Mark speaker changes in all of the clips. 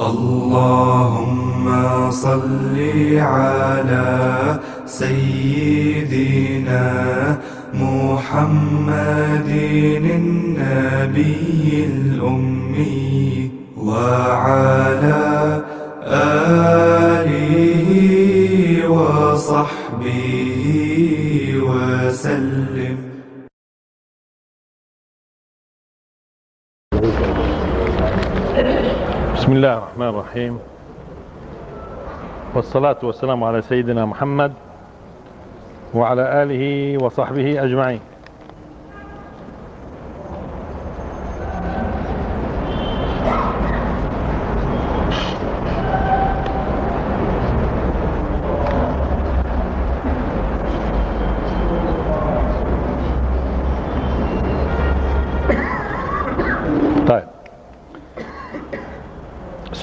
Speaker 1: اللهم صل على سيدنا محمد النبي الأمي وعلى آله وصحبه وسلم.
Speaker 2: الله الرحمن الرحيم. والصلاة والسلام على سيدنا محمد وعلى آله وصحبه أجمعين.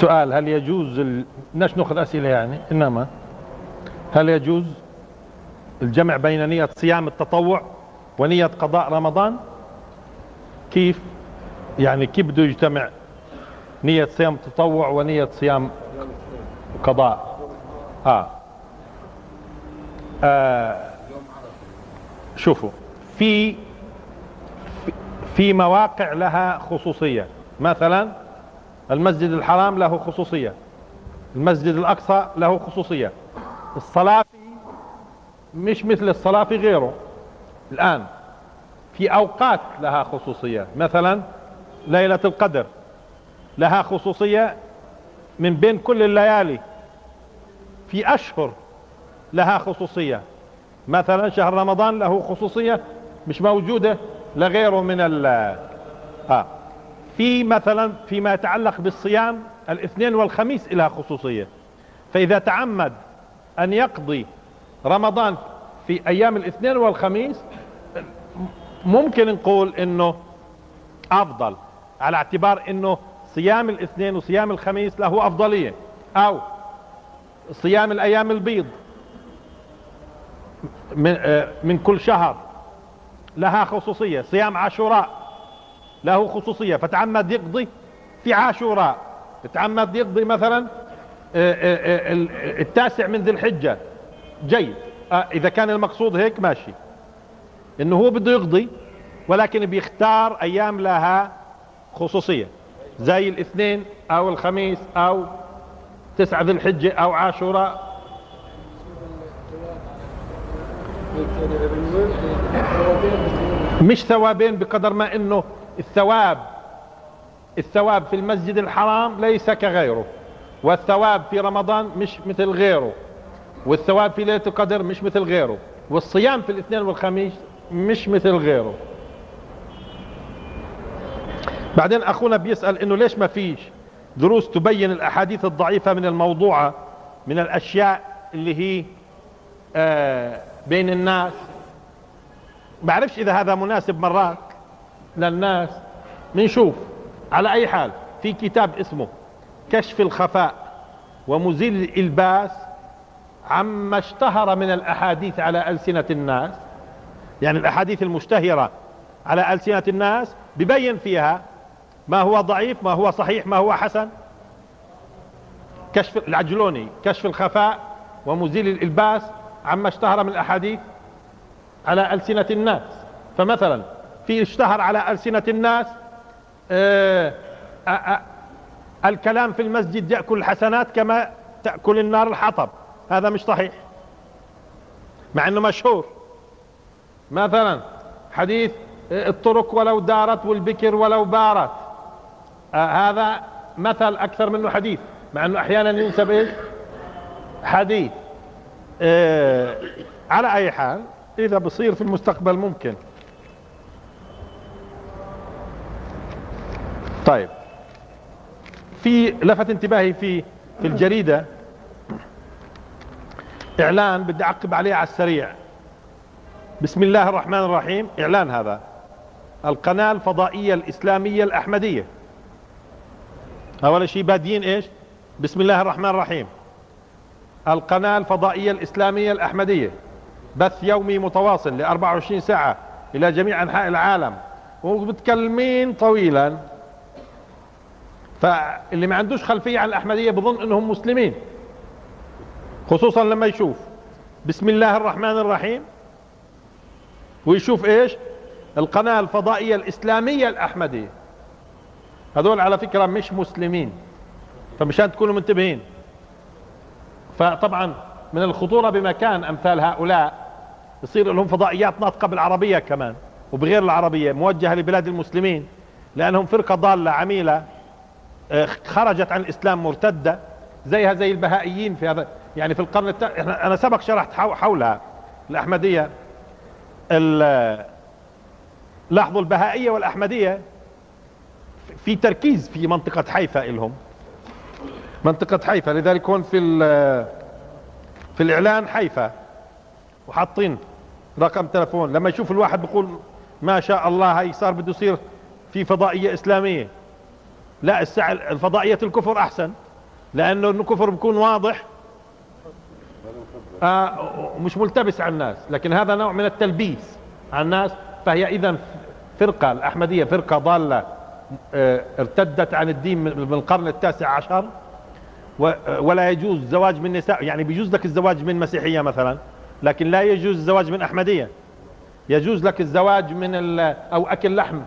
Speaker 2: سؤال هل يجوز ال... بدناش نأخذ أسئلة يعني؟ إنما هل يجوز الجمع بين نية صيام التطوع ونية قضاء رمضان؟ كيف؟ يعني كيف بده يجتمع نية صيام التطوع ونية صيام قضاء؟ آه. آه. شوفوا في في مواقع لها خصوصية. مثلا المسجد الحرام له خصوصية. المسجد الأقصى له خصوصية. الصلاة مش مثل الصلاة في غيره. الآن في أوقات لها خصوصية. مثلا ليلة القدر لها خصوصية من بين كل الليالي. في أشهر لها خصوصية. مثلا شهر رمضان له خصوصية مش موجودة لغيره من ال آه. في مثلا فيما يتعلق بالصيام الاثنين والخميس لها خصوصية. فإذا تعمد أن يقضي رمضان في أيام الاثنين والخميس ممكن نقول أنه أفضل على اعتبار أنه صيام الاثنين وصيام الخميس له أفضلية. أو صيام الأيام البيض من, من كل شهر لها خصوصية. صيام عاشوراء له خصوصية. فتعمد يقضي في عاشوراء. تعمد يقضي مثلا التاسع من ذي الحجة. جيد. إذا كان المقصود هيك ماشي. إنه هو بده يقضي ولكن بيختار أيام لها خصوصية. زي الاثنين أو الخميس أو تسعة ذي الحجة أو عاشوراء. مش ثوابين بقدر ما إنه الثواب الثواب في المسجد الحرام ليس كغيره والثواب في رمضان مش مثل غيره والثواب في ليلة القدر مش مثل غيره والصيام في الاثنين والخميس مش مثل غيره. بعدين أخونا بيسأل إنه ليش ما فيش دروس تبين الأحاديث الضعيفة من الموضوعة من الأشياء اللي هي آه بين الناس؟ بعرفش إذا هذا مناسب مرات. للناس. بنشوف على أي حال في كتاب اسمه كشف الخفاء ومزيل الإلباس عما اشتهر من الأحاديث على ألسنة الناس. يعني الأحاديث المشتهرة على ألسنة الناس ببين فيها ما هو ضعيف ما هو صحيح ما هو حسن. كشف العجلوني كشف الخفاء ومزيل الإلباس عما اشتهر من الأحاديث على ألسنة الناس. فمثلا في اشتهر على ألسنة الناس. آآ آآ الكلام في المسجد يأكل الحسنات كما تأكل النار الحطب. هذا مش صحيح. مع إنه مشهور. مثلا حديث الطرق ولو دارت والبكر ولو بارت. هذا مثل أكثر منه حديث. مع إنه أحيانا ينسب إيش؟ حديث. على أي حال إذا بصير في المستقبل ممكن طيب. في لفت انتباهي في في الجريدة. إعلان بدي أعقب عليه على السريع. بسم الله الرحمن الرحيم. إعلان هذا. القناة الفضائية الإسلامية الأحمدية. أول شيء بادين إيش؟ بسم الله الرحمن الرحيم. القناة الفضائية الإسلامية الأحمدية. بث يومي متواصل ل 24 ساعة إلى جميع أنحاء العالم. ومتكلمين طويلا. فاللي ما عندوش خلفية عن الأحمدية بظن أنهم مسلمين. خصوصا لما يشوف بسم الله الرحمن الرحيم ويشوف إيش؟ القناة الفضائية الإسلامية الأحمدية. هذول على فكرة مش مسلمين فمشان تكونوا منتبهين. فطبعا من الخطورة بمكان أمثال هؤلاء يصير لهم فضائيات ناطقة بالعربية كمان وبغير العربية موجهة لبلاد المسلمين لأنهم فرقة ضالة عميلة. خرجت عن الإسلام مرتدة زيها زي البهائيين في هذا. يعني في القرن الت... أنا سبق شرحت حولها الأحمدية. لاحظوا البهائية والأحمدية في تركيز في منطقة حيفا إلهم. منطقة حيفا لذلك هون في في الإعلان حيفا. وحاطين رقم تلفون. لما يشوف الواحد بيقول ما شاء الله هاي صار بده يصير في فضائية إسلامية. لا السعر فضائية الكفر أحسن لأنه الكفر بيكون واضح آه مش ملتبس على الناس لكن هذا نوع من التلبيس على الناس. فهي إذا فرقة الأحمدية فرقة ضالة آه ارتدت عن الدين من القرن التاسع عشر ولا يجوز زواج من نساء يعني بيجوز لك الزواج من مسيحية مثلا لكن لا يجوز الزواج من أحمدية. يجوز لك الزواج من أو أكل لحم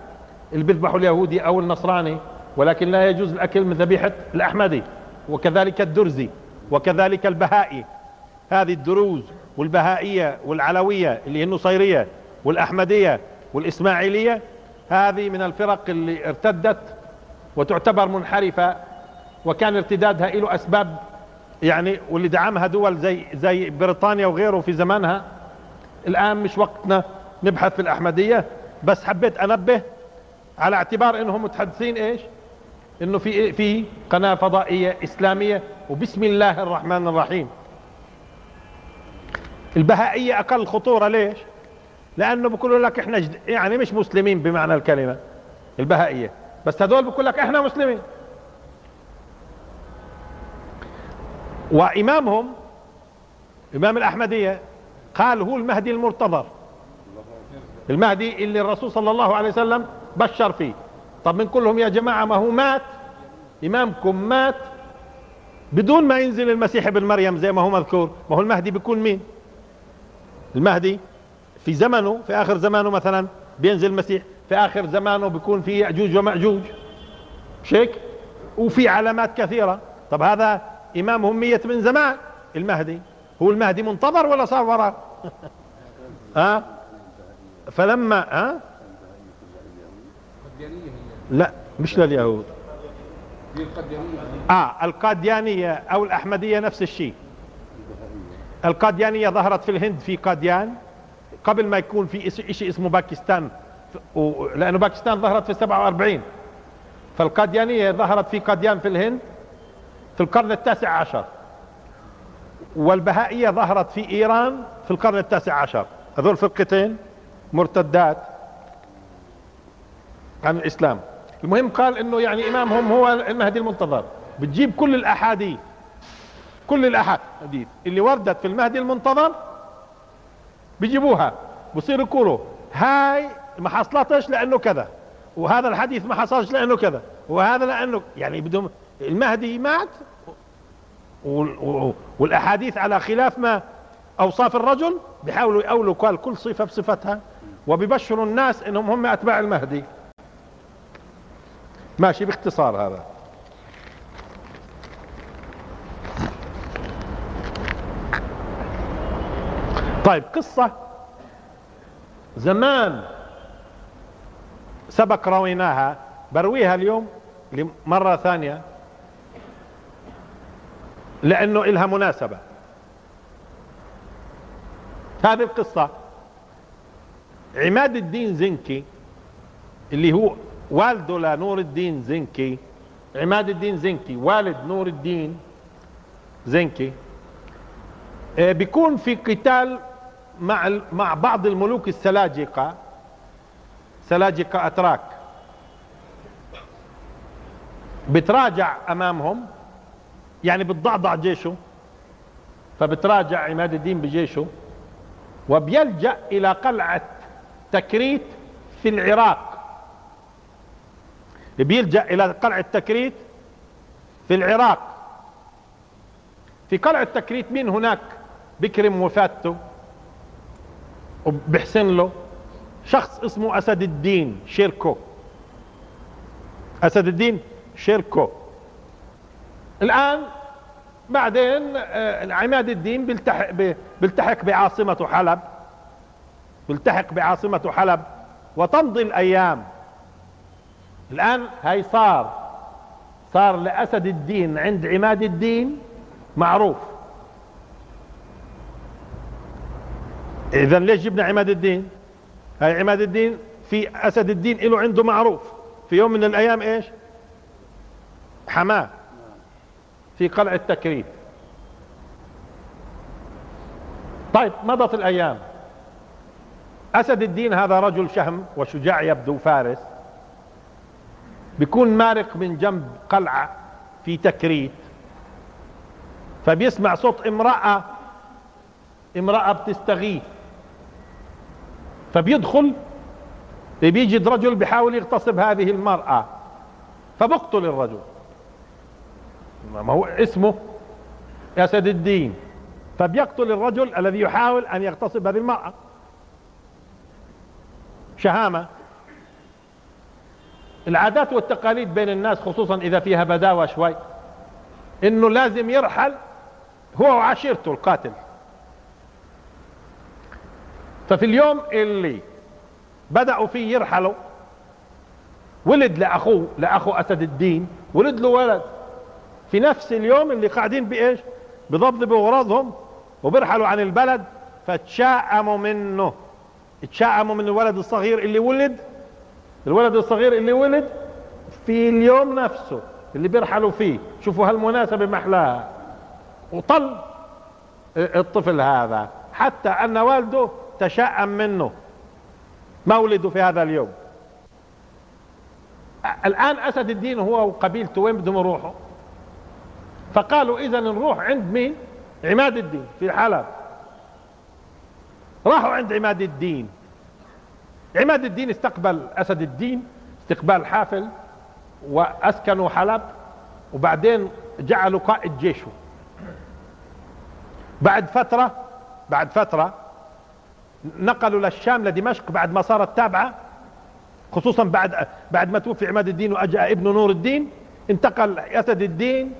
Speaker 2: اللي بيذبحه اليهودي أو النصراني. ولكن لا يجوز الأكل من ذبيحة الأحمدي وكذلك الدرزي وكذلك البهائي. هذه الدروز والبهائية والعلوية اللي هي النصيرية والأحمدية والإسماعيلية هذه من الفرق اللي ارتدت وتعتبر منحرفة وكان ارتدادها له أسباب يعني واللي دعمها دول زي زي بريطانيا وغيره في زمانها. الآن مش وقتنا نبحث في الأحمدية بس حبيت أنبه على اعتبار إنهم متحدثين إيش؟ إنه في في قناة فضائية إسلامية وبسم الله الرحمن الرحيم. البهائية أقل خطورة ليش؟ لأنه بيقولوا لك إحنا جد... يعني مش مسلمين بمعنى الكلمة البهائية. بس هذول بيقول لك إحنا مسلمين. وإمامهم إمام الأحمدية قال هو المهدي المرتضر المهدي اللي الرسول صلى الله عليه وسلم بشر فيه. طب من كلهم يا جماعة ما هو مات؟ إمامكم مات؟ بدون ما ينزل المسيح ابن مريم زي ما هو مذكور ما هو المهدي بيكون مين؟ المهدي في زمنه في آخر زمانه مثلا بينزل المسيح في آخر زمانه بيكون في يأجوج ومأجوج. مش هيك وفي علامات كثيرة. طب هذا إمامهم ميت من زمان المهدي. هو المهدي منتظر ولا صار وراه ها؟ فلما ها؟ لا مش لليهود آه القاديانية أو الأحمدية نفس الشيء. القاديانية ظهرت في الهند في قاديان قبل ما يكون في شيء اسمه باكستان. لأنه باكستان ظهرت في 47 فالقاديانية ظهرت في قاديان في الهند في القرن التاسع عشر. والبهائية ظهرت في إيران في القرن التاسع عشر. هذول فرقتين مرتدات عن الإسلام. المهم قال إنه يعني إمامهم هو المهدي المنتظر. بتجيب كل الأحاديث. كل الأحاديث اللي وردت في المهدي المنتظر بيجيبوها. بصير يقولوا هاي ما حصلتش لأنه كذا وهذا الحديث ما حصلش لأنه كذا وهذا لأنه يعني بدهم المهدي مات والأحاديث على خلاف ما أوصاف الرجل بيحاولوا يقولوا قال كل صفة بصفتها وبيبشروا الناس إنهم هم أتباع المهدي. ماشي باختصار هذا. طيب قصة. زمان سبق رويناها برويها اليوم مرة ثانية لأنه إلها مناسبة. هذه القصة. عماد الدين زنكي اللي هو والده لنور الدين زنكي. عماد الدين زنكي والد نور الدين زنكي. آه، بيكون في قتال مع مع بعض الملوك السلاجقة. سلاجقة أتراك. بتراجع أمامهم. يعني بتضعضع جيشه. فبتراجع عماد الدين بجيشه. وبيلجأ إلى قلعة تكريت في العراق. بيلجأ إلى قلعة تكريت في العراق. في قلعة تكريت مين هناك؟ بكرم وفادته وبحسن له. شخص اسمه أسد الدين شيركوه. أسد الدين شيركو. الآن بعدين آه، عماد الدين بيلتحق بيلتحق بعاصمة حلب. بيلتحق بعاصمة حلب. وتمضي الأيام. الآن هي صار صار لأسد الدين عند عماد الدين معروف. اذا ليش جبنا عماد الدين؟ هاي عماد الدين في أسد الدين له عنده معروف. في يوم من الأيام إيش؟ حماة. في قلعة تكريت طيب مضت الأيام. أسد الدين هذا رجل شهم وشجاع يبدو فارس. بيكون مارق من جنب قلعة في تكريت. فبيسمع صوت امرأة امرأة بتستغيث. فبيدخل بيجد رجل بيحاول يغتصب هذه المرأة. فبقتل الرجل. ما هو اسمه؟ اسد الدين. فبيقتل الرجل الذي يحاول أن يغتصب هذه المرأة. شهامة. العادات والتقاليد بين الناس خصوصا إذا فيها بداوة شوي. إنه لازم يرحل هو وعشيرته القاتل. ففي اليوم اللي بدأوا فيه يرحلوا ولد لأخوه لأخو أسد الدين ولد له ولد في نفس اليوم اللي قاعدين بإيش؟ بضبضبوا غرضهم وبيرحلوا عن البلد فتشاءموا منه. تشاءموا من الولد الصغير اللي ولد الولد الصغير اللي ولد في اليوم نفسه اللي بيرحلوا فيه. شوفوا هالمناسبة محلاها وطل الطفل هذا حتى أن والده تشاءم منه. مولده في هذا اليوم. الآن أسد الدين هو وقبيلته وين بدهم يروحوا؟ فقالوا اذا نروح عند مين؟ عماد الدين في حلب راحوا عند عماد الدين. عماد الدين استقبل أسد الدين استقبال حافل وأسكنوا حلب وبعدين جعلوا قائد جيشه. بعد فترة بعد فترة نقلوا للشام لدمشق بعد ما صارت تابعة خصوصا بعد بعد ما توفي عماد الدين واجا ابن نور الدين انتقل أسد الدين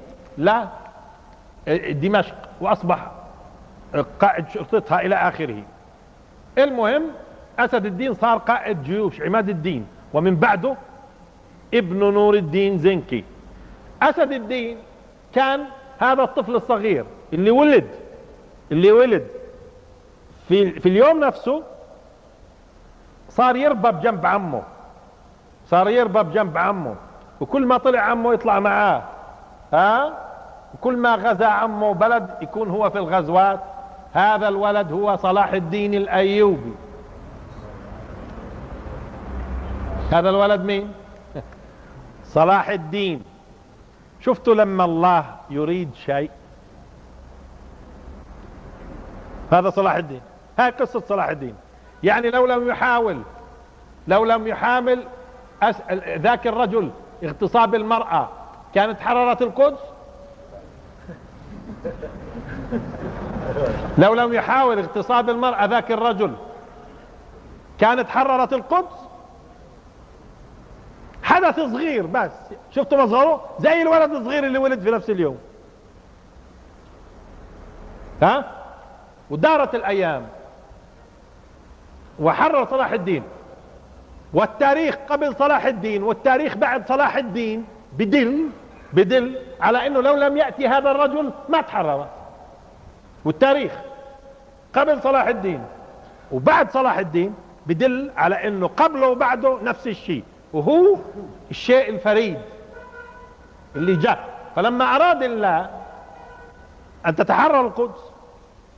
Speaker 2: لدمشق وأصبح قائد شرطتها إلى آخره. المهم أسد الدين صار قائد جيوش عماد الدين ومن بعده ابن نور الدين زنكي. أسد الدين كان هذا الطفل الصغير اللي ولد اللي ولد. في في اليوم نفسه صار يربى بجنب عمه صار يربى بجنب عمه وكل ما طلع عمه يطلع معاه. ها؟ وكل ما غزا عمه بلد يكون هو في الغزوات. هذا الولد هو صلاح الدين الأيوبي. هذا الولد مين؟ صلاح الدين. شفتوا لما الله يريد شيء؟ هذا صلاح الدين. هاي قصة صلاح الدين. يعني لو لم يحاول لو لم يحامل ذاك الرجل اغتصاب المرأة كانت حررت القدس؟ لو لم يحاول اغتصاب المرأة ذاك الرجل كانت حررت القدس؟ حدث صغير بس. شفتوا مصغره زي الولد الصغير اللي ولد في نفس اليوم. ها؟ ودارت الأيام. وحرر صلاح الدين. والتاريخ قبل صلاح الدين والتاريخ بعد صلاح الدين. بدل بدل على إنه لو لم يأتي هذا الرجل ما تحرر. والتاريخ قبل صلاح الدين. وبعد صلاح الدين بدل على إنه قبله وبعده نفس الشيء. وهو الشيء الفريد اللي جاء. فلما أراد الله أن تتحرر القدس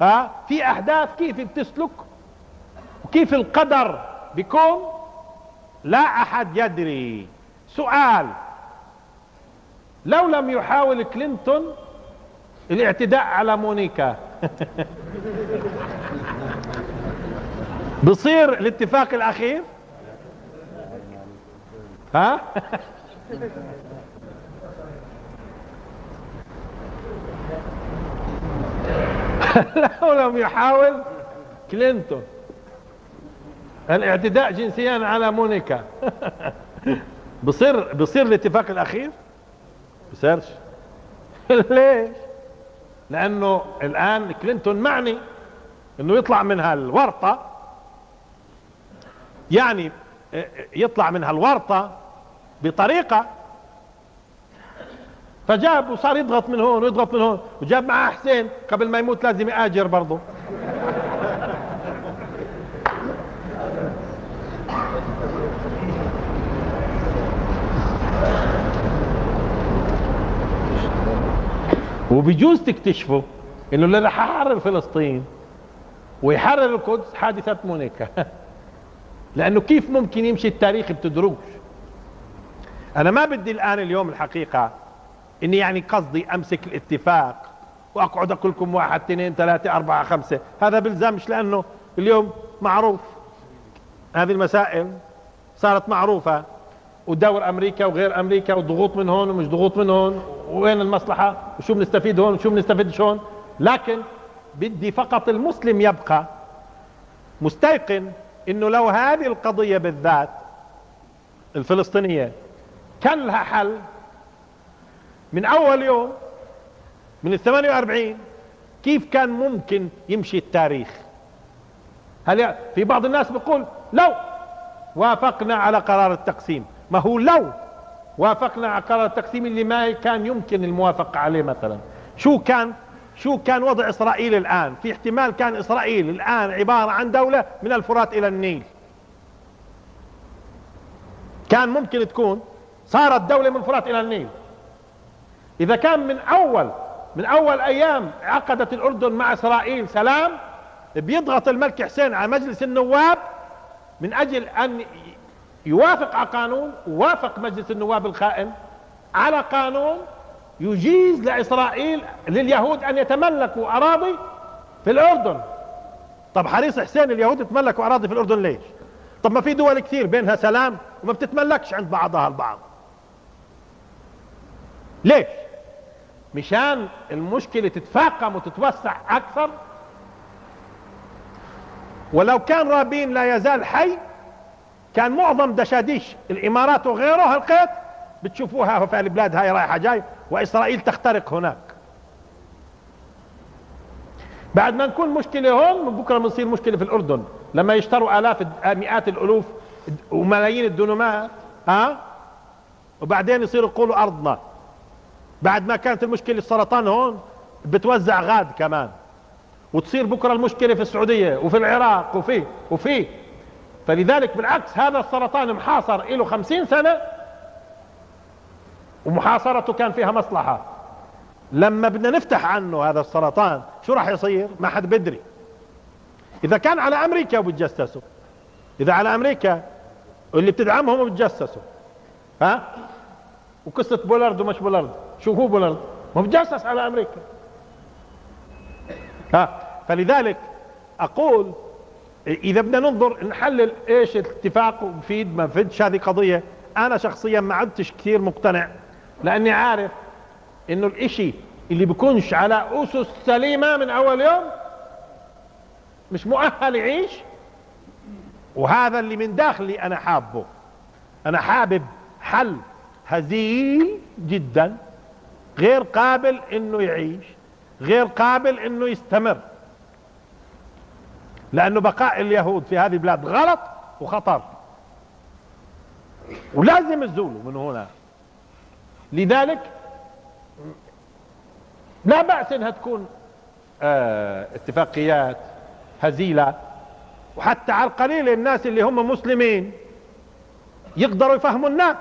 Speaker 2: ها في أحداث كيف بتسلك وكيف القدر بيكون لا أحد يدري. سؤال لو لم يحاول كلينتون الاعتداء على مونيكا بصير الاتفاق الأخير؟ ها؟ لو لم يحاول. كلينتون. الاعتداء جنسيا على مونيكا. بصير بصير الاتفاق الأخير؟ بصيرش ليش؟ لأنه الآن كلينتون معني إنه يطلع من هالورطة. يعني آه، آه، يطلع من هالورطة بطريقة. فجاب وصار يضغط من هون ويضغط من هون وجاب معاه حسين قبل ما يموت لازم يآجر برضه وبيجوز تكتشفوا إنه اللي رح يحرر فلسطين ويحرر القدس حادثة مونيكا. لأنه كيف ممكن يمشي التاريخ بتدرجش أنا ما بدي الآن اليوم الحقيقة إني يعني قصدي أمسك الاتفاق وأقعد أقول لكم واحد اثنين ثلاثة أربعة خمسة. هذا بلزمش لأنه اليوم معروف. هذه المسائل صارت معروفة ودور أمريكا وغير أمريكا وضغوط من هون ومش ضغوط من هون وين المصلحة وشو بنستفيد هون وشو بنستفيد هون. لكن بدي فقط المسلم يبقى مستيقن إنه لو هذه القضية بالذات الفلسطينية كان لها حل من أول يوم من ال 48 كيف كان ممكن يمشي التاريخ؟ هل في بعض الناس بيقول لو وافقنا على قرار التقسيم. ما هو لو وافقنا على قرار التقسيم اللي ما كان يمكن الموافقة عليه مثلا. شو كان؟ شو كان وضع إسرائيل الآن؟ في احتمال كان إسرائيل الآن عبارة عن دولة من الفرات إلى النيل. كان ممكن تكون صارت دولة من الفرات إلى النيل. إذا كان من اول من أول أيام عقدت الأردن مع إسرائيل سلام بيضغط الملك حسين على مجلس النواب من أجل أن يوافق على قانون ووافق مجلس النواب الخائن على قانون يجيز لاسرائيل لليهود أن يتملكوا أراضي في الأردن. طب حريص حسين اليهود يتملكوا أراضي في الأردن ليش؟ طب ما في دول كثير بينها سلام وما بتتملكش عند بعضها البعض. ليش مشان المشكلة تتفاقم وتتوسع أكثر. ولو كان رابين لا يزال حي كان معظم دشاديش الإمارات وغيره هالقيت بتشوفوها في البلاد هاي رايحة جاي وإسرائيل تخترق هناك. بعد ما نكون مشكلة هون من بكرة بنصير مشكلة في الأردن لما يشتروا آلاف مئات الألوف وملايين الدنومات ها؟ وبعدين يصيروا يقولوا أرضنا. بعد ما كانت المشكلة السرطان هون بتوزع غاد كمان. وتصير بكرة المشكلة في السعودية وفي العراق وفي وفي. فلذلك بالعكس هذا السرطان محاصر له خمسين سنة ومحاصرته كان فيها مصلحة. لما بدنا نفتح عنه هذا السرطان شو راح يصير؟ ما حد بدري. إذا كان على أمريكا وبتجسسوا إذا على أمريكا اللي بتدعمهم وبتجسسوا ها؟ وقصة بولارد ومش بولارد. شو هو بولارد ما بتجسس على أمريكا. ها فلذلك أقول إذا بدنا ننظر نحلل إيش الاتفاق بفيد ما بفيدش هذه قضية. أنا شخصيا ما عدتش كثير مقتنع لأني عارف إنه الإشي اللي بيكونش على أسس سليمة من أول يوم مش مؤهل يعيش وهذا اللي من داخلي أنا حابه. أنا حابب حل هزيل جدا. غير قابل إنه يعيش غير قابل إنه يستمر. لأنه بقاء اليهود في هذه البلاد غلط وخطر. ولازم يزولوا من هنا. لذلك لا بأس إنها تكون آه اتفاقيات هزيلة. وحتى على القليل الناس اللي هم مسلمين يقدروا يفهموا الناس.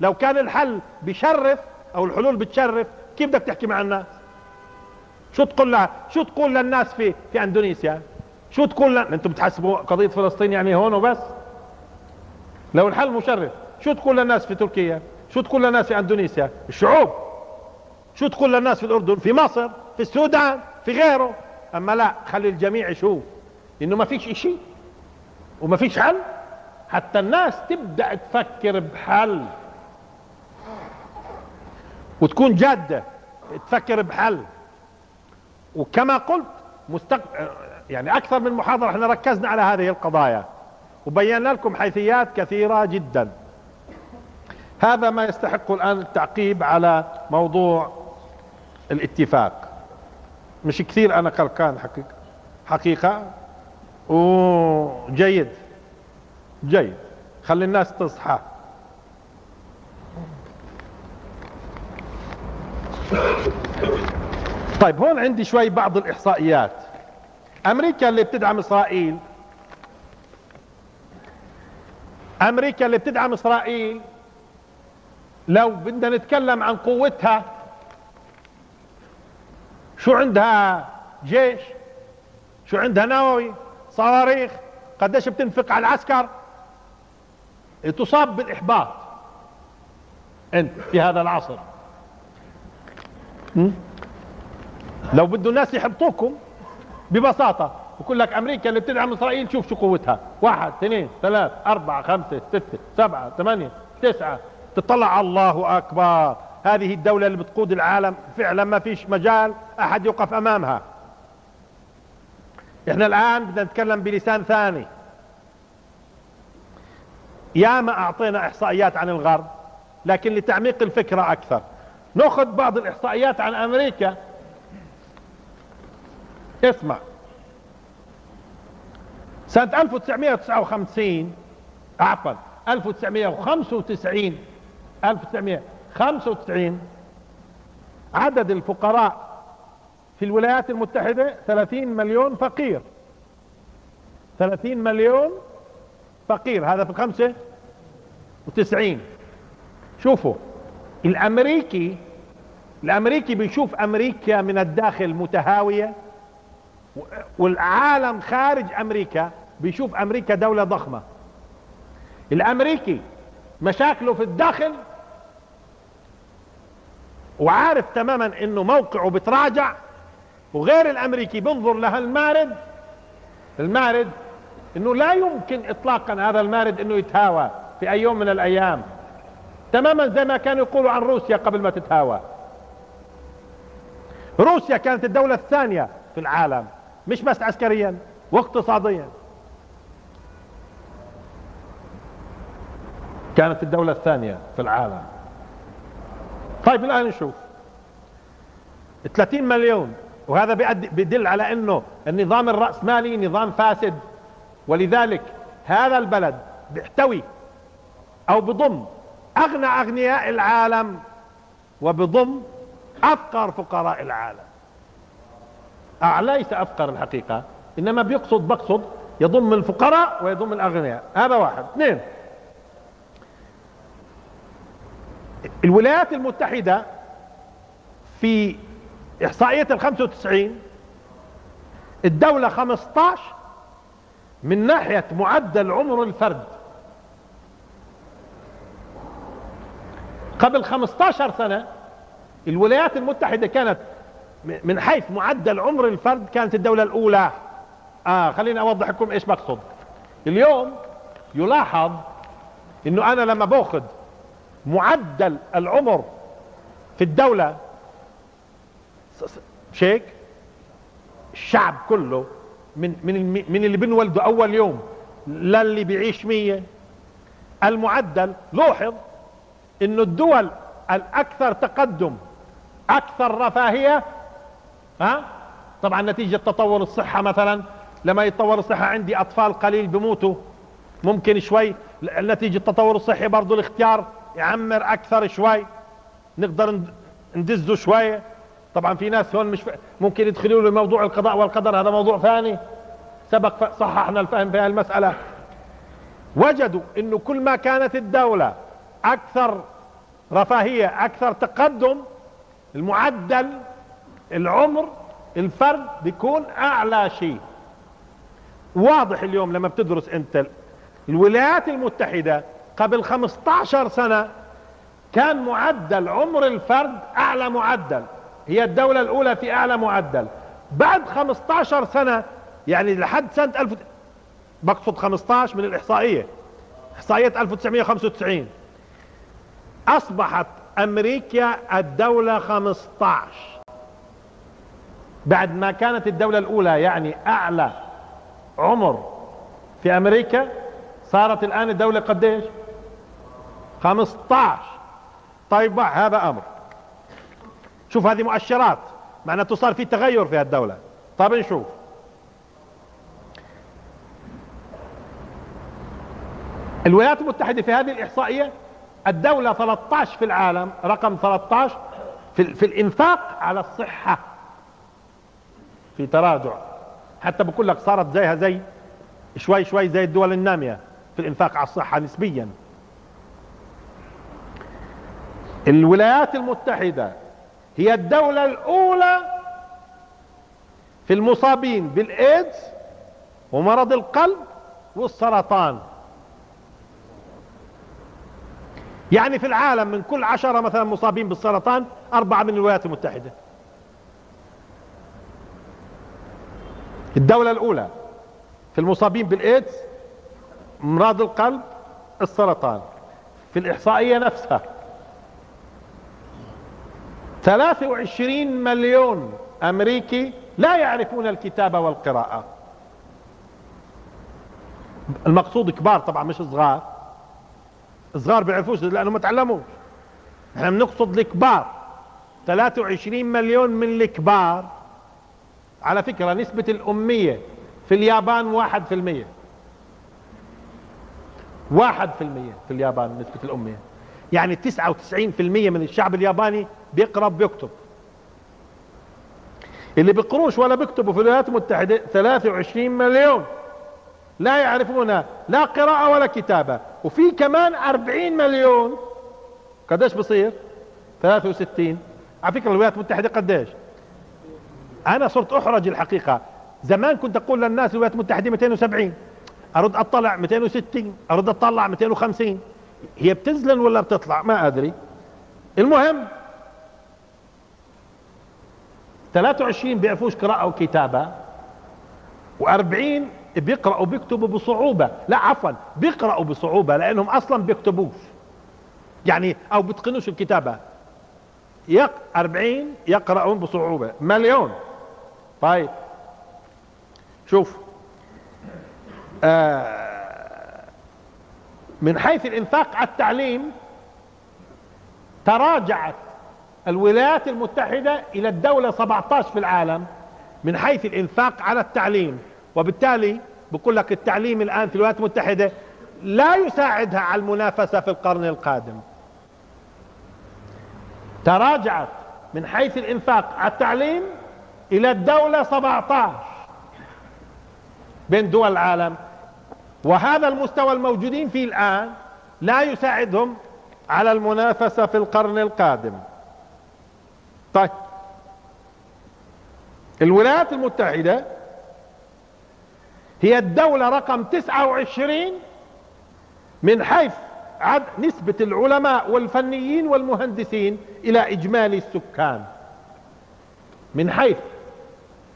Speaker 2: لو كان الحل بشرف أو الحلول بتشرف كيف بدك تحكي مع الناس؟ شو تقول لها؟ شو تقول للناس في في إندونيسيا؟ شو تقول لن... أنتم بتحسبوا قضية فلسطين يعني هون وبس؟ لو الحل مشرف شو تقول للناس في تركيا؟ شو تقول للناس في إندونيسيا؟ الشعوب. شو تقول للناس في الأردن؟ في مصر في السودان في غيره. أما لا خلي الجميع يشوف إنه ما فيش إشي وما فيش حل. حتى الناس تبدأ تفكر بحل. وتكون جادة تفكر بحل. وكما قلت مستقبل يعني أكثر من محاضرة إحنا ركزنا على هذه القضايا وبينا لكم حيثيات كثيرة جدا. هذا ما يستحق الآن التعقيب على موضوع الاتفاق. مش كثير أنا قلقان حقيقة حقيقة؟ وجيد جيد. خلي الناس تصحى. طيب هون عندي شوي بعض الإحصائيات. أمريكا اللي بتدعم إسرائيل. أمريكا اللي بتدعم إسرائيل. لو بدنا نتكلم عن قوتها شو عندها جيش؟ شو عندها نووي؟ صواريخ؟ قديش بتنفق على العسكر؟ تصاب بالإحباط. أنت في هذا العصر. لو بده الناس يحبطوكم ببساطة بقول لك أمريكا اللي بتدعم إسرائيل شوف شو قوتها. واحد اثنين ثلاث أربعة خمسة ستة سبعة ثمانية تسعة. تطلع الله أكبر. هذه الدولة اللي بتقود العالم فعلا ما فيش مجال أحد يوقف أمامها. إحنا الآن بدنا نتكلم بلسان ثاني. ياما أعطينا إحصائيات عن الغرب لكن لتعميق الفكرة أكثر. ناخذ بعض الإحصائيات عن أمريكا. اسمع. سنة 1959 عفوا 1995 1995 عدد الفقراء في الولايات المتحدة 30 مليون فقير. 30 مليون فقير. هذا في الخمسة وتسعين. شوفوا الأمريكي الأمريكي بيشوف أمريكا من الداخل متهاوية والعالم خارج أمريكا بيشوف أمريكا دولة ضخمة. الأمريكي مشاكله في الداخل وعارف تماما إنه موقعه بتراجع وغير الأمريكي بنظر لهالمارد المارد إنه لا يمكن اطلاقا هذا المارد إنه يتهاوى في أي يوم من الأيام. تماما زي ما كانوا يقولوا عن روسيا قبل ما تتهاوى. روسيا كانت الدولة الثانية في العالم مش بس عسكريا واقتصاديا. كانت الدولة الثانية في العالم. طيب الآن نشوف. 30 مليون وهذا بيدل على إنه النظام الرأسمالي نظام فاسد. ولذلك هذا البلد بيحتوي أو بضم أغنى أغنياء العالم وبضم أفقر فقراء العالم. آه ليس أفقر الحقيقة إنما بيقصد بقصد يضم الفقراء ويضم الأغنياء. هذا واحد. اثنين. الولايات المتحدة في إحصائية ال 95 الدولة 15 من ناحية معدل عمر الفرد. قبل 15 سنة الولايات المتحدة كانت من حيث معدل عمر الفرد كانت الدولة الأولى. آه خليني أوضح لكم إيش بقصد اليوم يلاحظ إنه أنا لما باخذ معدل العمر في الدولة شيك؟ الشعب كله من من من اللي بنولده أول يوم للي بيعيش مية. المعدل لوحظ إنه الدول الأكثر تقدم أكثر رفاهية؟ ها؟ طبعا نتيجة تطور الصحة مثلا. لما يتطور الصحة عندي أطفال قليل بموتوا ممكن شوي. نتيجة التطور الصحي برضو الاختيار يعمر أكثر شوي. نقدر ندزه شوية طبعا في ناس هون مش ممكن يدخلوا له موضوع القضاء والقدر. هذا موضوع ثاني. سبق صححنا الفهم في المسألة وجدوا إنه كل ما كانت الدولة أكثر رفاهية أكثر تقدم المعدل العمر الفرد بيكون أعلى شيء. واضح اليوم لما بتدرس أنت الولايات المتحدة قبل 15 سنة كان معدل عمر الفرد أعلى معدل. هي الدولة الأولى في أعلى معدل. بعد 15 سنة يعني لحد سنة 1000 بقصد 15 من الإحصائية إحصائية 1995 أصبحت أمريكا الدولة 15 بعد ما كانت الدولة الأولى يعني أعلى عمر في أمريكا صارت الآن الدولة قديش؟ 15 طيب هذا أمر. شوف هذه مؤشرات معناته صار في تغير في الدولة طيب نشوف. الولايات المتحدة في هذه الإحصائية الدولة 13 في العالم رقم 13 في, في الإنفاق على الصحة. في تراجع. حتى بقول لك صارت زيها زي شوي شوي زي الدول النامية في الإنفاق على الصحة نسبيا. الولايات المتحدة هي الدولة الأولى في المصابين بالإيدز ومرض القلب والسرطان. يعني في العالم من كل عشرة مثلا مصابين بالسرطان أربعة من الولايات المتحدة. الدولة الأولى في المصابين بالإيدز أمراض القلب السرطان. في الإحصائية نفسها. 23 مليون أمريكي لا يعرفون الكتابة والقراءة. المقصود كبار طبعا مش صغار. صغار بيعرفوش لأنهم ما تعلموش. إحنا بنقصد الكبار. 23 مليون من الكبار. على فكرة نسبة الأمية في اليابان واحد في المية. واحد في اليابان نسبة الأمية. يعني تسعة وتسعين في المية من الشعب الياباني بيقرأ بيكتب. اللي بيقروش ولا بيكتبوا في الولايات المتحدة 23 مليون. لا يعرفون لا قراءة ولا كتابة. وفي كمان 40 مليون. قديش بصير؟ 63 على فكرة الولايات المتحدة قديش؟ أنا صرت أحرج الحقيقة. زمان كنت أقول للناس الولايات المتحدة 270 أرد أطلع 260 أرد أطلع 250 هي بتنزل ولا بتطلع؟ ما أدري. المهم 23 بيعرفوش قراءة وكتابة و40 بيقرأوا بيكتبوا بصعوبة. لا عفوا بيقرأوا بصعوبة لأنهم أصلا بيكتبوش. يعني أو بيتقنوش الكتابة. يق 40 يقرأون بصعوبة. مليون. طيب. شوف. آه من حيث الإنفاق على التعليم تراجعت الولايات المتحدة إلى الدولة 17 في العالم من حيث الإنفاق على التعليم. وبالتالي بقول لك التعليم الآن في الولايات المتحدة لا يساعدها على المنافسة في القرن القادم. تراجعت من حيث الإنفاق على التعليم إلى الدولة 17 بين دول العالم وهذا المستوى الموجودين فيه الآن لا يساعدهم على المنافسة في القرن القادم. طيب الولايات المتحدة هي الدولة رقم 29 من حيث عد نسبة العلماء والفنيين والمهندسين إلى إجمالي السكان. من حيث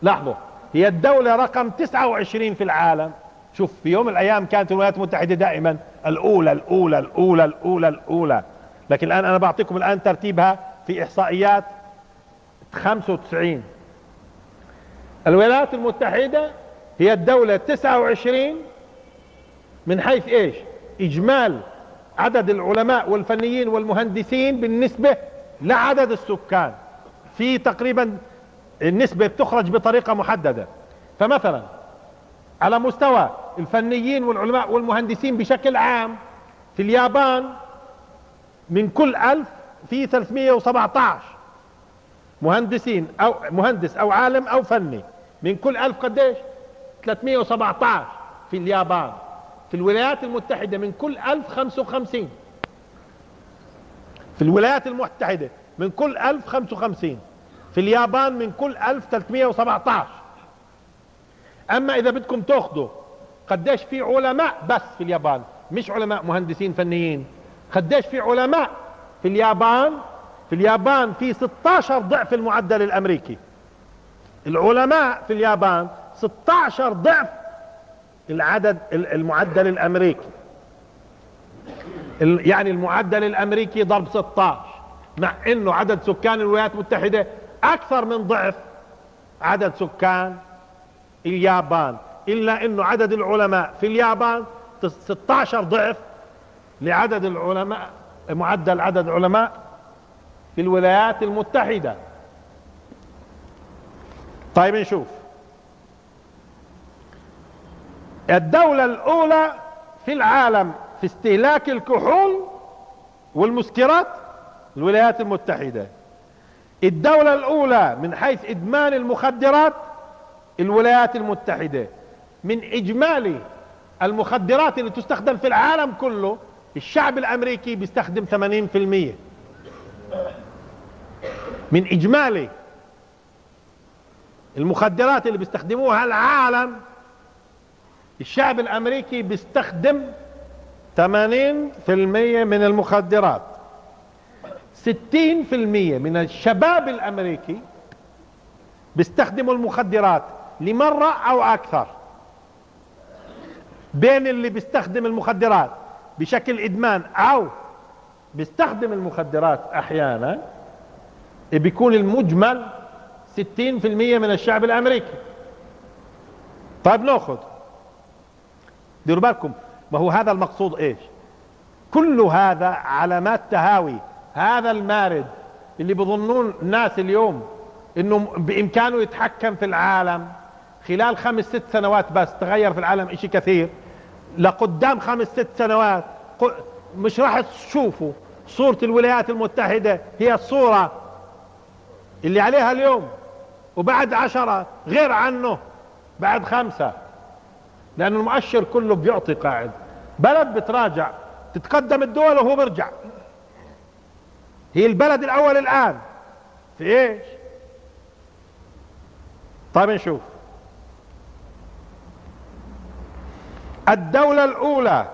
Speaker 2: لاحظوا هي الدولة رقم 29 في العالم. شوف في يوم من الأيام كانت الولايات المتحدة دائما الأولى الأولى الأولى الأولى الأولى. لكن الآن أنا بعطيكم الآن ترتيبها في إحصائيات 95 الولايات المتحدة هي الدولة 29 من حيث إيش؟ إجمال عدد العلماء والفنيين والمهندسين بالنسبة لعدد السكان. في تقريبا النسبة بتخرج بطريقة محددة. فمثلا على مستوى الفنيين والعلماء والمهندسين بشكل عام في اليابان من كل ألف في 317 مهندسين أو مهندس أو عالم أو فني. من كل ألف قديش؟ 317 في اليابان في الولايات المتحدة من كل ألف خمسة وخمسين. في الولايات المتحدة من كل ألف خمسة وخمسين. في اليابان من كل ألف تلتمية وسبعة أما إذا بدكم تأخذوا قديش في علماء بس في اليابان مش علماء مهندسين فنيين. قديش في علماء في اليابان؟ في اليابان في 16 ضعف المعدل الأمريكي. العلماء في اليابان 16 ضعف العدد المعدل الأمريكي. يعني المعدل الأمريكي ضرب 16 مع إنه عدد سكان الولايات المتحدة أكثر من ضعف عدد سكان اليابان إلا أنه عدد العلماء في اليابان 16 ضعف لعدد العلماء معدل عدد العلماء في الولايات المتحدة. طيب نشوف. الدولة الأولى في العالم في استهلاك الكحول والمسكرات الولايات المتحدة. الدولة الأولى من حيث إدمان المخدرات الولايات المتحدة. من إجمالي المخدرات اللي تستخدم في العالم كله الشعب الأمريكي بيستخدم 80% من إجمالي المخدرات اللي بيستخدموها العالم الشعب الأمريكي بيستخدم 80% من المخدرات. 60% من الشباب الأمريكي بيستخدموا المخدرات لمرة أو أكثر. بين اللي بيستخدم المخدرات بشكل إدمان أو بيستخدم المخدرات أحيانا بيكون المجمل 60% من الشعب الأمريكي. طيب نأخذ. ديروا بالكم. ما هو هذا المقصود إيش؟ كل هذا علامات تهاوي. هذا المارد اللي بظنون الناس اليوم إنه بإمكانه يتحكم في العالم. خلال خمس ست سنوات بس تغير في العالم إشي كثير. لقدام خمس ست سنوات مش راح تشوفوا صورة الولايات المتحدة. هي الصورة اللي عليها اليوم. وبعد عشرة غير عنه. بعد خمسة. لأن المؤشر كله بيعطي قاعد. بلد بتراجع تتقدم الدول وهو بيرجع هي البلد الأول الآن. في إيش؟ طيب نشوف. الدولة الأولى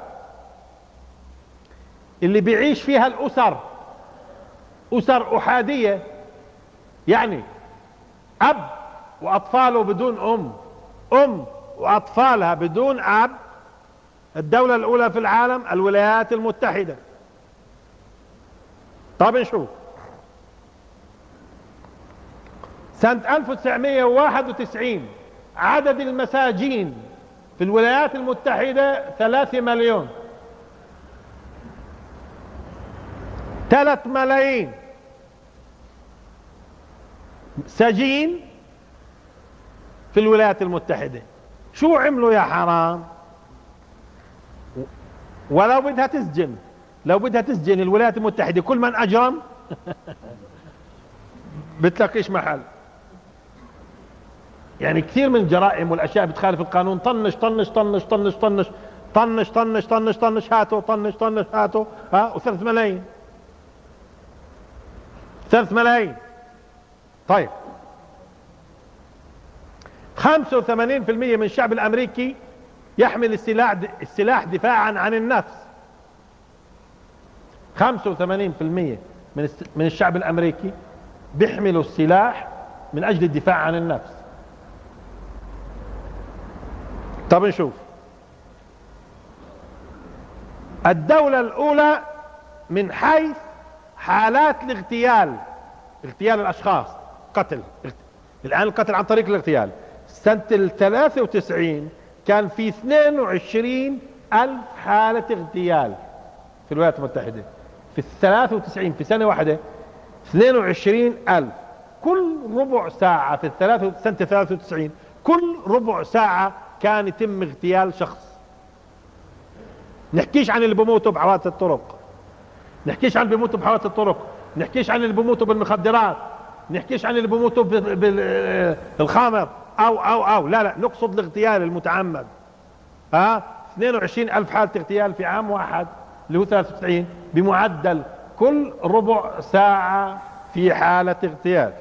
Speaker 2: اللي بيعيش فيها الأسر أسر أحادية يعني أب وأطفاله بدون أم. أم وأطفالها بدون أب الدولة الأولى في العالم الولايات المتحدة. طب نشوف. سنة 1991 عدد المساجين في الولايات المتحدة ثلاثة مليون ثلاث ملايين. سجين في الولايات المتحدة. شو عملوا يا حرام؟ ولو بدها تسجن. لو بدها تسجن الولايات المتحدة كل من أجرم؟ بتلاقيش محل؟ يعني كثير من الجرائم والأشياء بتخالف القانون. طنش طنش طنش طنش طنش. طنش طنش طنش طنش. هاتوا طنش طنش هاتوا ها؟ وثلاث ملايين. ثلاث ملايين. طيب. 85% من الشعب الأمريكي يحمل السلاح السلاح دفاعا عن النفس. 85% من من الشعب الأمريكي بيحملوا السلاح من أجل الدفاع عن النفس. طب نشوف. الدولة الأولى من حيث حالات الاغتيال اغتيال الأشخاص قتل. الآن القتل عن طريق الاغتيال. سنة ال 93 كان في 22 ألف حالة اغتيال في الولايات المتحدة. في الثلاثة وتسعين في سنة واحدة اثنين وعشرين ألف. كل ربع ساعة في الثلاثة سنة ثلاثة وتسعين كل ربع ساعة كان يتم اغتيال شخص. نحكيش عن اللي بموتوا بحوادث الطرق. نحكيش عن اللي بموتوا بحوادث الطرق. نحكيش عن اللي بموتوا بالمخدرات. نحكيش عن اللي بموتوا بالخمر. أو أو أو. لا لا. نقصد الاغتيال المتعمد. ها؟ 22 ألف حالة اغتيال في عام واحد اللي هو 93 بمعدل كل ربع ساعة في حالة اغتيال.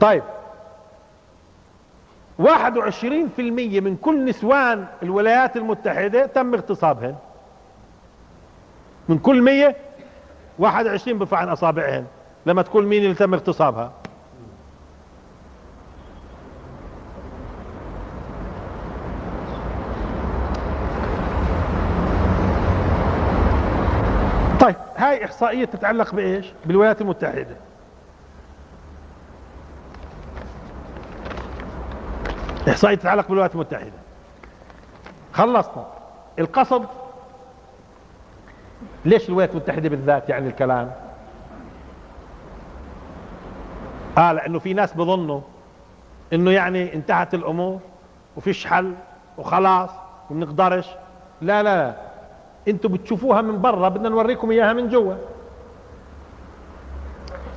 Speaker 2: طيب. 21% من كل نسوان الولايات المتحدة تم اغتصابهن. من كل 100 21 بفع عن أصابعهن. لما تقول مين اللي تم اغتصابها؟ إحصائية تتعلق بإيش؟ بالولايات المتحدة. إحصائية تتعلق بالولايات المتحدة. خلصنا. القصد؟ ليش الولايات المتحدة بالذات يعني الكلام؟ آه لأنه في ناس بظنوا إنه يعني انتهت الأمور وفيش حل وخلاص ومنقدرش لا لا. أنتوا بتشوفوها من برا بدنا نوريكم إياها من جوا.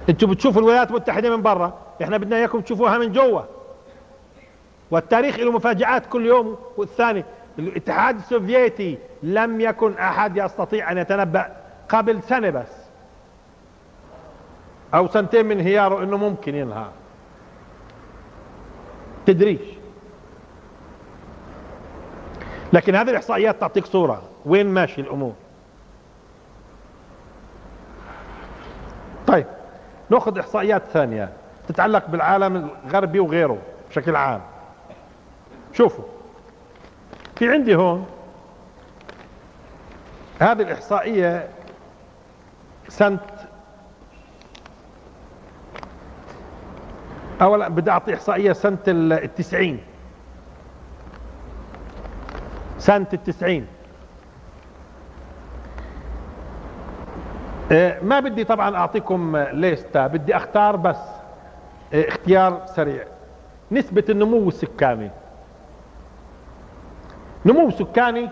Speaker 2: أنتوا بتشوفوا الولايات المتحدة من برا إحنا بدنا إياكم تشوفوها من جوا. والتاريخ له مفاجآت كل يوم والثاني الاتحاد السوفيتي لم يكن أحد يستطيع أن يتنبأ قبل سنة بس. أو سنتين من انهياره إنه ممكن ينهار. تدريج. لكن هذه الإحصائيات تعطيك صورة. وين ماشي الأمور؟ طيب نأخذ إحصائيات ثانية تتعلق بالعالم الغربي وغيره بشكل عام. شوفوا في عندي هون هذه الإحصائية سنة أولا بدي أعطي إحصائية سنة التسعين سنة التسعين. إيه، ما بدي طبعا أعطيكم ليستا بدي أختار بس إيه، اختيار سريع. نسبة النمو السكاني. نمو سكاني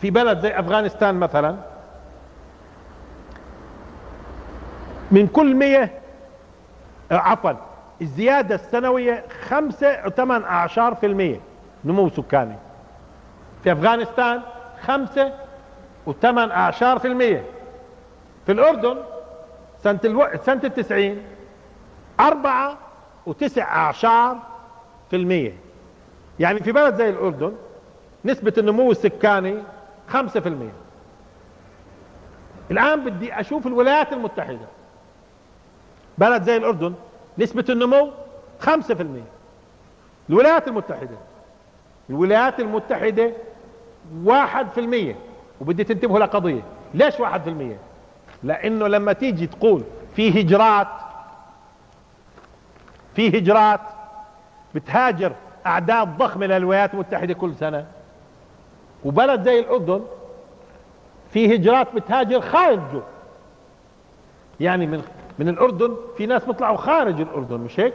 Speaker 2: في بلد زي أفغانستان مثلا من كل مية آه، عفوا الزيادة السنوية خمسة وثمان اعشار في المية. نمو سكاني. في أفغانستان خمسة وثمان أعشار في المية. في الأردن سنة ألو... سنة التسعين أربعة وتسع أعشار في المية. يعني في بلد زي الأردن نسبة النمو السكاني خمسة في المية. الآن بدي أشوف الولايات المتحدة. بلد زي الأردن نسبة النمو خمسة في المية. الولايات المتحدة. الولايات المتحدة واحد في المية وبدي تنتبهوا لقضية. ليش واحد في المية؟ لأنه لما تيجي تقول في هجرات في هجرات بتهاجر اعداد ضخمة للولايات المتحدة كل سنة. وبلد زي الأردن في هجرات بتهاجر خارجه. يعني من من الأردن في ناس بيطلعوا خارج الأردن مش هيك؟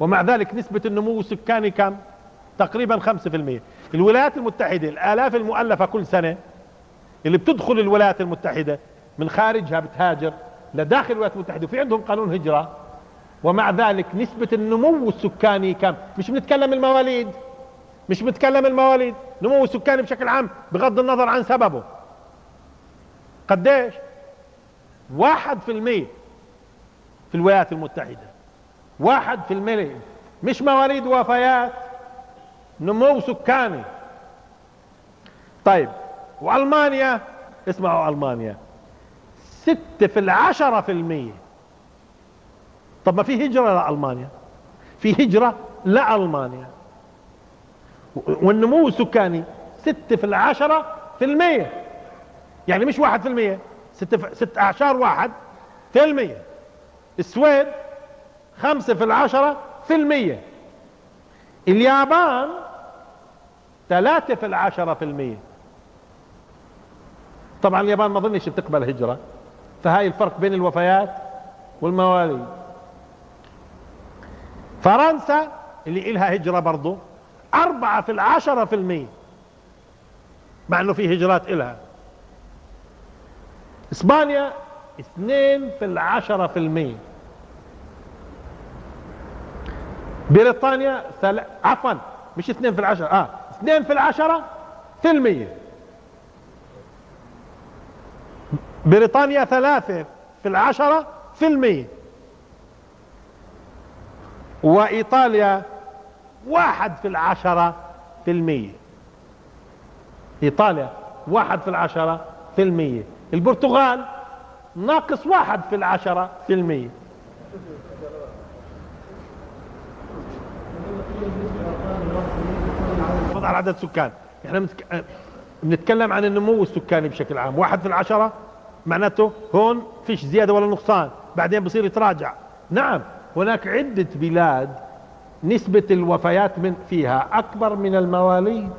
Speaker 2: ومع ذلك نسبة النمو السكاني كم تقريبا 5% الولايات المتحدة الآلاف المؤلفة كل سنة اللي بتدخل الولايات المتحدة من خارجها بتهاجر لداخل الولايات المتحدة وفي عندهم قانون هجرة. ومع ذلك نسبة النمو السكاني كم؟ مش بنتكلم المواليد. مش بنتكلم المواليد. نمو السكاني بشكل عام بغض النظر عن سببه. قديش؟ واحد في المية في الولايات المتحدة. واحد في المية. مش مواليد وفيات. نمو سكاني. طيب وألمانيا؟ اسمعوا ألمانيا. ستة في العشرة في المية. طب ما في هجرة لألمانيا؟ في هجرة لألمانيا. والنمو السكاني ستة في العشرة في المية. يعني مش واحد في المية ستة في ست أعشار واحد في المية. السويد خمسة في العشرة في المية. اليابان ثلاثة في العشرة في المية. طبعا اليابان ما ظنش بتقبل هجرة فهاي الفرق بين الوفيات والمواليد. فرنسا اللي إلها هجرة برضو أربعة في العشرة في المية مع أنه في هجرات إلها. إسبانيا اثنين في العشرة في المية. بريطانيا ثل... عفوا مش اثنين في العشرة آه اثنين في العشرة في المية. بريطانيا ثلاثة في العشرة في المية. وإيطاليا واحد في العشرة في المية. إيطاليا واحد في العشرة في المية. البرتغال ناقص واحد في العشرة في المية. على عدد سكان. إحنا بنتكلم عن النمو السكاني بشكل عام. واحد في العشرة معناته هون فيش زيادة ولا نقصان. بعدين بصير يتراجع. نعم هناك عدة بلاد نسبة الوفيات من فيها أكبر من المواليد.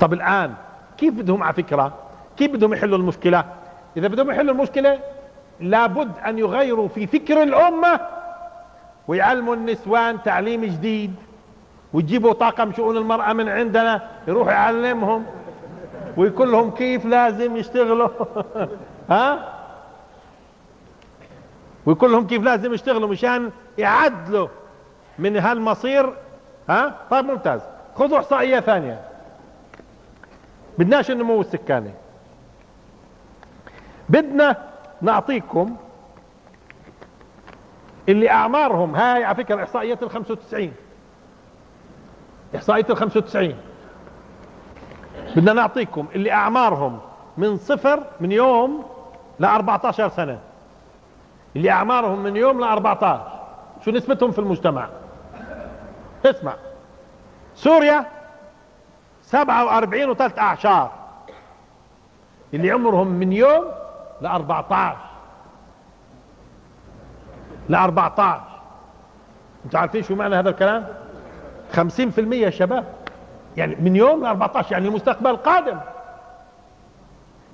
Speaker 2: طب الآن كيف بدهم على فكرة؟ كيف بدهم يحلوا المشكلة؟ إذا بدهم يحلوا المشكلة لابد أن يغيروا في فكر الأمة ويعلموا النسوان تعليم جديد. ويجيبوا طاقم شؤون المرأة من عندنا يروح يعلمهم. ويقول لهم كيف لازم يشتغلوا. ها؟ ويقول لهم كيف لازم يشتغلوا مشان يعدلوا من هالمصير. ها؟ طيب ممتاز. خذوا إحصائية ثانية. بدناش النمو السكاني بدنا نعطيكم اللي أعمارهم. هاي على فكرة احصائيات ال 95 إحصائية ال 95 بدنا نعطيكم اللي أعمارهم من صفر من يوم ل 14 سنة. اللي أعمارهم من يوم ل 14 شو نسبتهم في المجتمع؟ اسمع. سوريا 47 وثلاث أعشار. اللي عمرهم من يوم ل 14 ل 14 أنتوا عارفين شو معنى هذا الكلام؟ 50% شباب. يعني من يوم ل 14 يعني المستقبل قادم.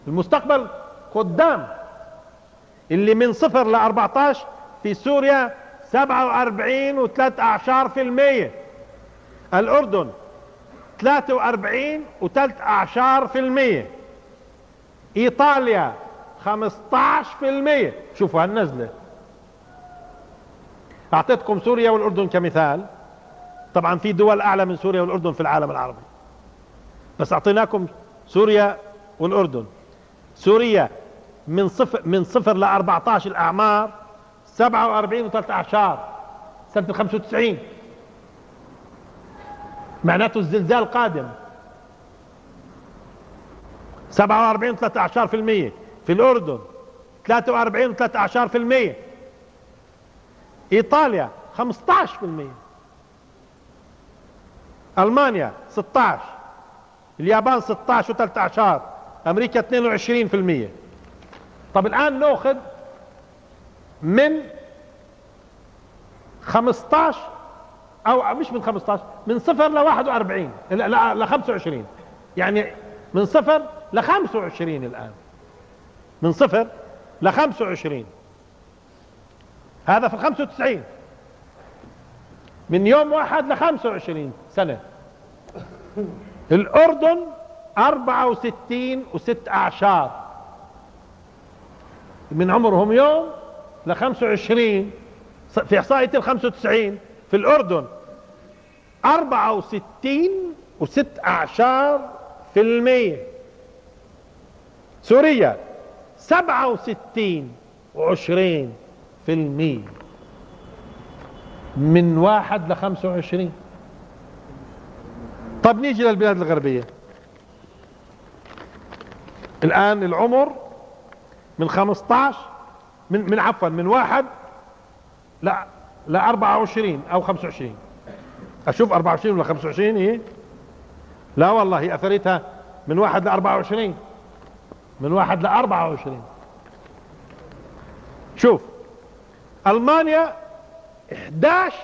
Speaker 2: المستقبل قدام. اللي من صفر ل 14 في سوريا 47 وثلاث اعشار في المية. الأردن 43 وثلاث اعشار في المية. إيطاليا 15 في المية. شوفوا هالنزلة. أعطيتكم سوريا والأردن كمثال. طبعا في دول أعلى من سوريا والأردن في العالم العربي. بس أعطيناكم سوريا والأردن. سوريا من صفر من صفر ل 14 الأعمار 47 و13 سنة 95 معناته الزلزال قادم. 47 13 في المية. في الأردن 43 13 في المية. إيطاليا 15 في المية. ألمانيا 16 اليابان 16 و13 أمريكا 22 في المية. طب الآن نأخذ من 15 أو مش من 15 من صفر ل 41 لا ل 25 يعني من صفر ل 25 الآن. من صفر ل 25 هذا في ال 95 من يوم واحد ل 25 سنة. الأردن 64 وست أعشار. من عمرهم يوم ل 25 في إحصائية ال 95 في الأردن. 64 وست أعشار في المية. سوريا 67 وعشرين في المية. من واحد ل 25 طب نيجي للبلاد الغربية. الآن العمر من 15 من من عفوا من واحد لا ل 24 أو 25 أشوف 24 ولا 25 إيه؟ لا والله هي اثرتها من واحد ل 24 من واحد ل 24 شوف ألمانيا 11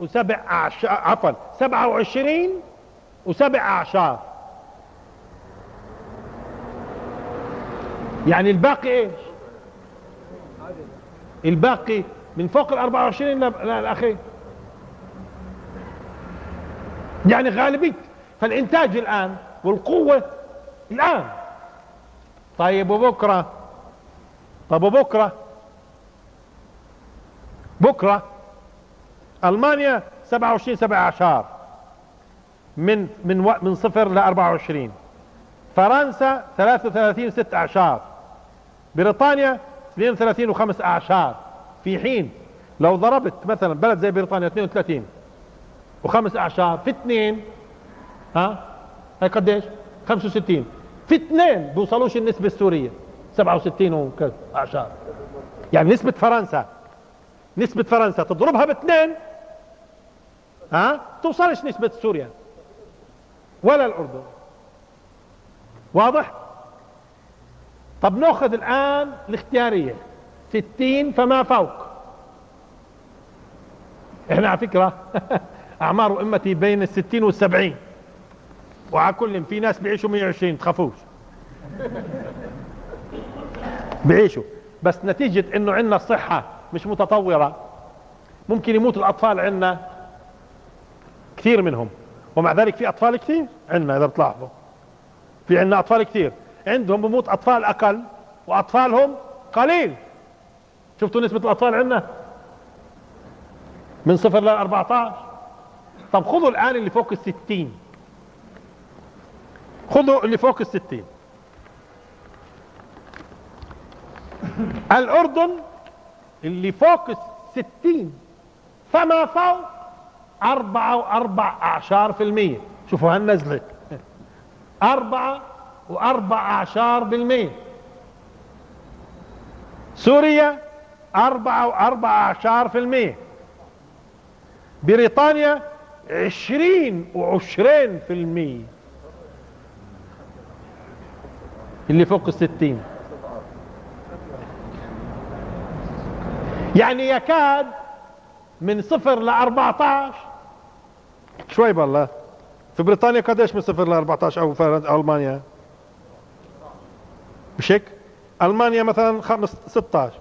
Speaker 2: وسبع اعشار عفوا 27 وسبع أعشار. يعني الباقي إيش؟ الباقي من فوق ال 24 للأخير. يعني غالبية. فالإنتاج الآن والقوة الآن. طيب وبكرة طب وبكرة بكرة. ألمانيا 27 17 من من من صفر ل 24 فرنسا 33 6 اعشار بريطانيا 32 وخمس اعشار في حين لو ضربت مثلا بلد زي بريطانيا 32 وخمس اعشار في اثنين ها؟ هي قديش؟ 65 في اثنين بيوصلوش النسبة السورية. 67 وكذا اعشار يعني نسبة فرنسا نسبة فرنسا تضربها باثنين ها؟ توصلش نسبة سوريا. ولا الأردن. واضح؟ طب ناخذ الآن الاختيارية. ستين فما فوق. إحنا على فكرة أعمار أمتي بين الستين والسبعين. وعلى كل في ناس بيعيشوا 120 تخافوش. بيعيشوا. بس نتيجة إنه عندنا الصحة مش متطورة. ممكن يموت الأطفال عندنا. كثير منهم. ومع ذلك في أطفال كثير عندنا إذا بتلاحظوا. في عندنا أطفال كثير. عندهم بموت أطفال أقل وأطفالهم قليل. شفتوا نسبة الأطفال عندنا؟ من صفر ل 14 طب خذوا الآن اللي فوق الستين. خذوا اللي فوق الستين. الأردن اللي فوق الستين فما فوق أربعة واربع اعشار في المية. شوفوا هالنزلة. أربعة واربع اعشار بالمية. سوريا أربعة واربع اعشار في المية. بريطانيا عشرين وعشرين في المية. اللي فوق الستين. يعني يكاد من صفر ل 14 شوي بالله. في بريطانيا قديش من صفر ل 14 أو في ألمانيا؟ مش هيك؟ ألمانيا مثلا 16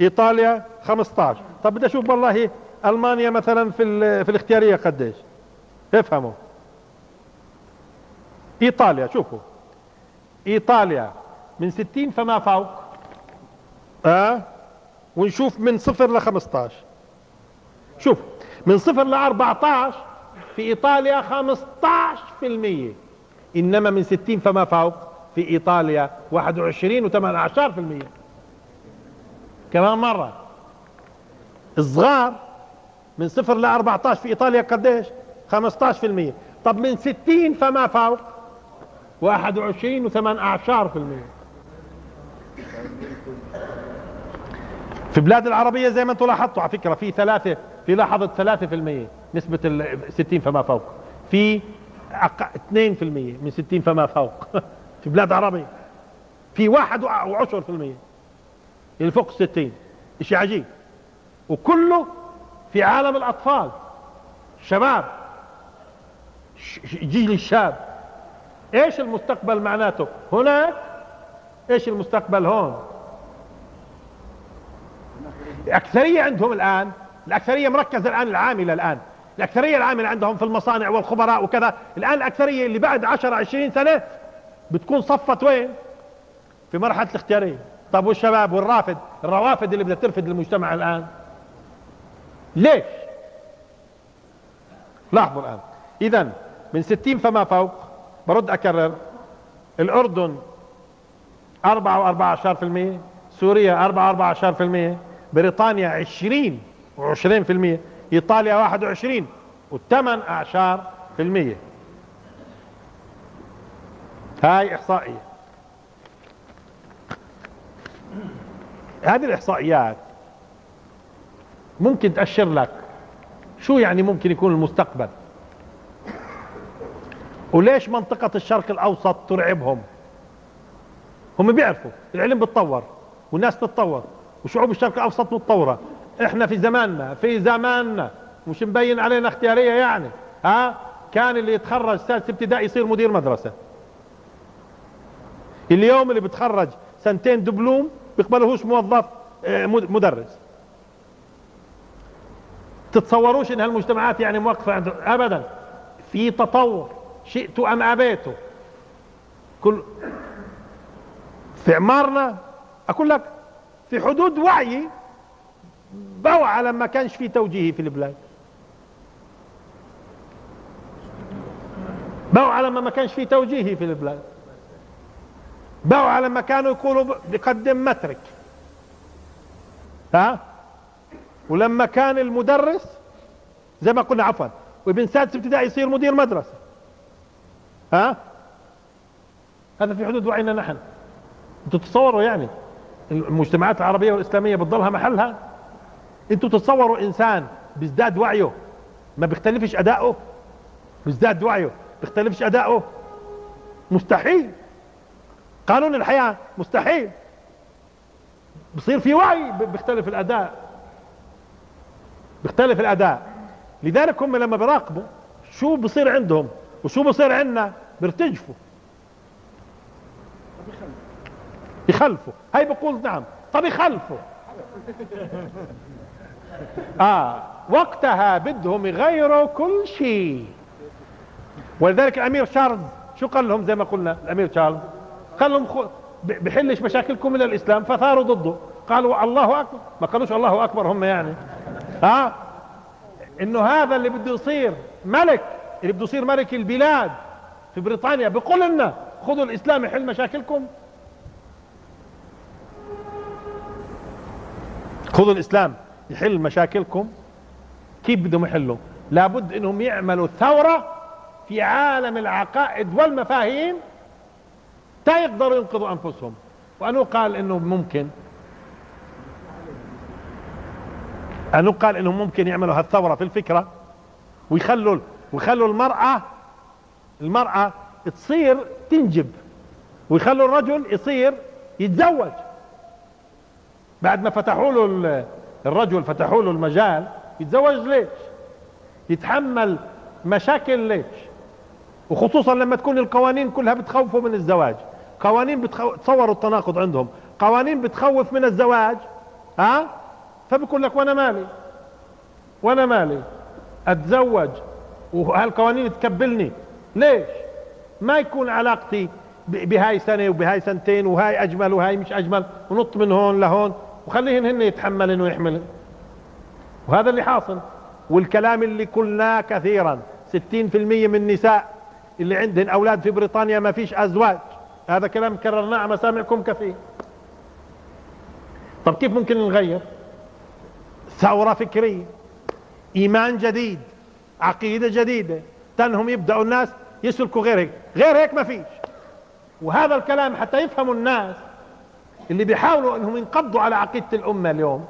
Speaker 2: إيطاليا 15 طب بدي أشوف والله ألمانيا مثلا في في الاختيارية قديش. افهموا. إيطاليا شوفوا. إيطاليا من 60 فما فوق. آه؟ ونشوف من صفر ل 15 شوف من صفر ل 14 في إيطاليا 15% إنما من 60 فما فوق في إيطاليا 21 و18% كمان مرة. الصغار من صفر ل 14 في إيطاليا قديش؟ 15% طب من 60 فما فوق 21 و18% في بلاد العربية زي ما أنتم لاحظتوا على فكرة في ثلاثة في لحظة ثلاثة في المية. نسبة الستين فما فوق. في اثنين في المية من ستين فما فوق. في بلاد عربية. في واحد وعشر في المية. اللي فوق الستين اشي عجيب وكله في عالم الأطفال. شباب. جيل الشاب. إيش المستقبل معناته؟ هناك. إيش المستقبل هون؟ الأكثرية عندهم الآن الأكثرية مركزة الآن العاملة الآن. الأكثرية العاملة عندهم في المصانع والخبراء وكذا الآن الأكثرية اللي بعد 10 20 سنة بتكون صفت وين؟ في مرحلة الاختيارية. طب والشباب والرافد؟ الروافد اللي بدها ترفد المجتمع الآن. ليش؟ لاحظوا الآن. إذا من 60 فما فوق برد أكرر الأردن 4 و14% سوريا 4 14% بريطانيا 20 و20 في المية. إيطاليا 21 والثمان أعشار في المية. هاي إحصائية. هذه الإحصائيات ممكن تأشر لك. شو يعني ممكن يكون المستقبل؟ وليش منطقة الشرق الأوسط ترعبهم؟ هم بيعرفوا العلم بتطور والناس تتطور وشعوب الشرق الأوسط متطورة. إحنا في زماننا في زماننا مش مبين علينا اختيارية يعني. ها؟ كان اللي يتخرج سادس ابتدائي يصير مدير مدرسة. اليوم اللي بتخرج سنتين دبلوم بيقبلوهوش موظف آه، مدرس. تتصوروش إن هالمجتمعات يعني موقفة عند ابدا. في تطور شئت أم ابيته كل في إعمارنا أقول لك في حدود وعي بوعى لما كانش في توجيهي في البلاد. بوعى لما ما كانش في توجيهي في البلاد. بوعى لما كانوا يقولوا بقدم مترك. ها؟ ولما كان المدرس زي ما قلنا عفوا وابن سادس ابتدائي يصير مدير مدرسة. ها؟ هذا في حدود وعينا نحن. أنتوا تتصوروا يعني المجتمعات العربية والإسلامية بتضلها محلها؟ أنتوا تتصوروا إنسان بيزداد وعيه ما بيختلفش أداؤه بيزداد وعيه بيختلفش أداؤه مستحيل. قانون الحياة مستحيل. بصير في وعي بيختلف الأداء. بيختلف الأداء. لذلك هم لما بيراقبوا شو بصير عندهم وشو بصير عندنا بيرتجفوا. يخلفوا. هاي بقول نعم. طب يخلفوا. آه وقتها بدهم يغيروا كل شيء. ولذلك الأمير شارلز شو قال لهم زي ما قلنا؟ الأمير شارلز قال لهم. بحلش مشاكلكم من الإسلام فثاروا ضده. قالوا الله أكبر ما قالوش الله أكبر هم يعني. ها آه. إنه هذا اللي بده يصير ملك اللي بده يصير ملك البلاد في بريطانيا. بيقول لنا خذوا الإسلام يحل مشاكلكم. خذوا الإسلام. يحل مشاكلكم؟ كيف بدهم يحلوا؟ لابد إنهم يعملوا ثورة في عالم العقائد والمفاهيم تا يقدروا ينقذوا أنفسهم. وانه قال إنه ممكن؟ انه قال إنه ممكن يعملوا هالثورة في الفكرة؟ ويخلوا ويخلوا المرأة المرأة تصير تنجب. ويخلوا الرجل يصير يتزوج. بعد ما فتحوا له الرجل فتحوا له المجال. يتزوج ليش؟ يتحمل مشاكل ليش؟ وخصوصا لما تكون القوانين كلها بتخوفه من الزواج. قوانين بتخو... تصوروا التناقض عندهم. قوانين بتخوف من الزواج ها؟ فبقول لك وأنا مالي؟ وأنا مالي؟ أتزوج. وهالقوانين تكبلني. ليش؟ ما يكون علاقتي بهاي سنة وبهاي سنتين وهاي أجمل وهاي مش أجمل. ونط من هون لهون. وخليهن هن يتحملن ويحملن. وهذا اللي حاصل. والكلام اللي قلناه كثيرا. 60% من النساء اللي عندهن أولاد في بريطانيا ما فيش أزواج. هذا كلام كررناه على مسامعكم كثير. طب كيف ممكن نغير؟ ثورة فكرية. إيمان جديد. عقيدة جديدة. تنهم يبدأوا الناس يسلكوا غير هيك. غير هيك ما فيش. وهذا الكلام حتى يفهموا الناس اللي بيحاولوا انهم ينقضوا على عقيدة الأمة اليوم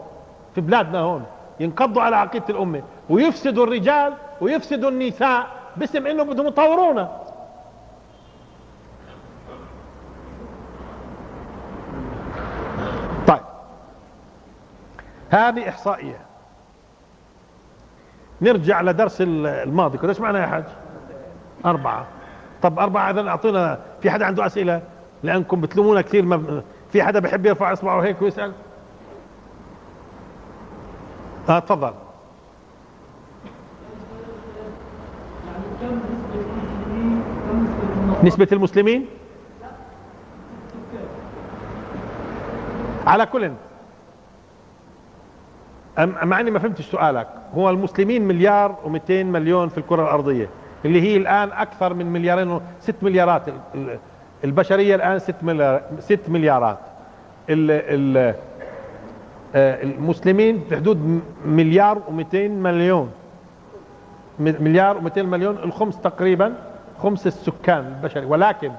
Speaker 2: في بلادنا هون ينقضوا على عقيدة الأمة ويفسدوا الرجال ويفسدوا النساء باسم إنه بدهم يطورونا. طيب. هذه إحصائية. نرجع لدرس الماضي. كنت إيش يا حاج؟ أربعة. طب أربعة اذا أعطينا في حدا عنده أسئلة؟ لأنكم بتلومونا كثير ما في حدا بحب يرفع اصبعه هيك ويسأل؟ آه تفضل. نسبة المسلمين؟ على كل مع إني ما فهمتش سؤالك. هو المسلمين مليار و200 مليون في الكرة الأرضية. اللي هي الآن أكثر من مليارين وست مليارات البشرية الآن ست, مليار ست مليارات. ال ال آه، المسلمين في حدود مليار و200 مليون. مليار و200 مليون الخمس تقريبا خمس السكان البشري. ولكن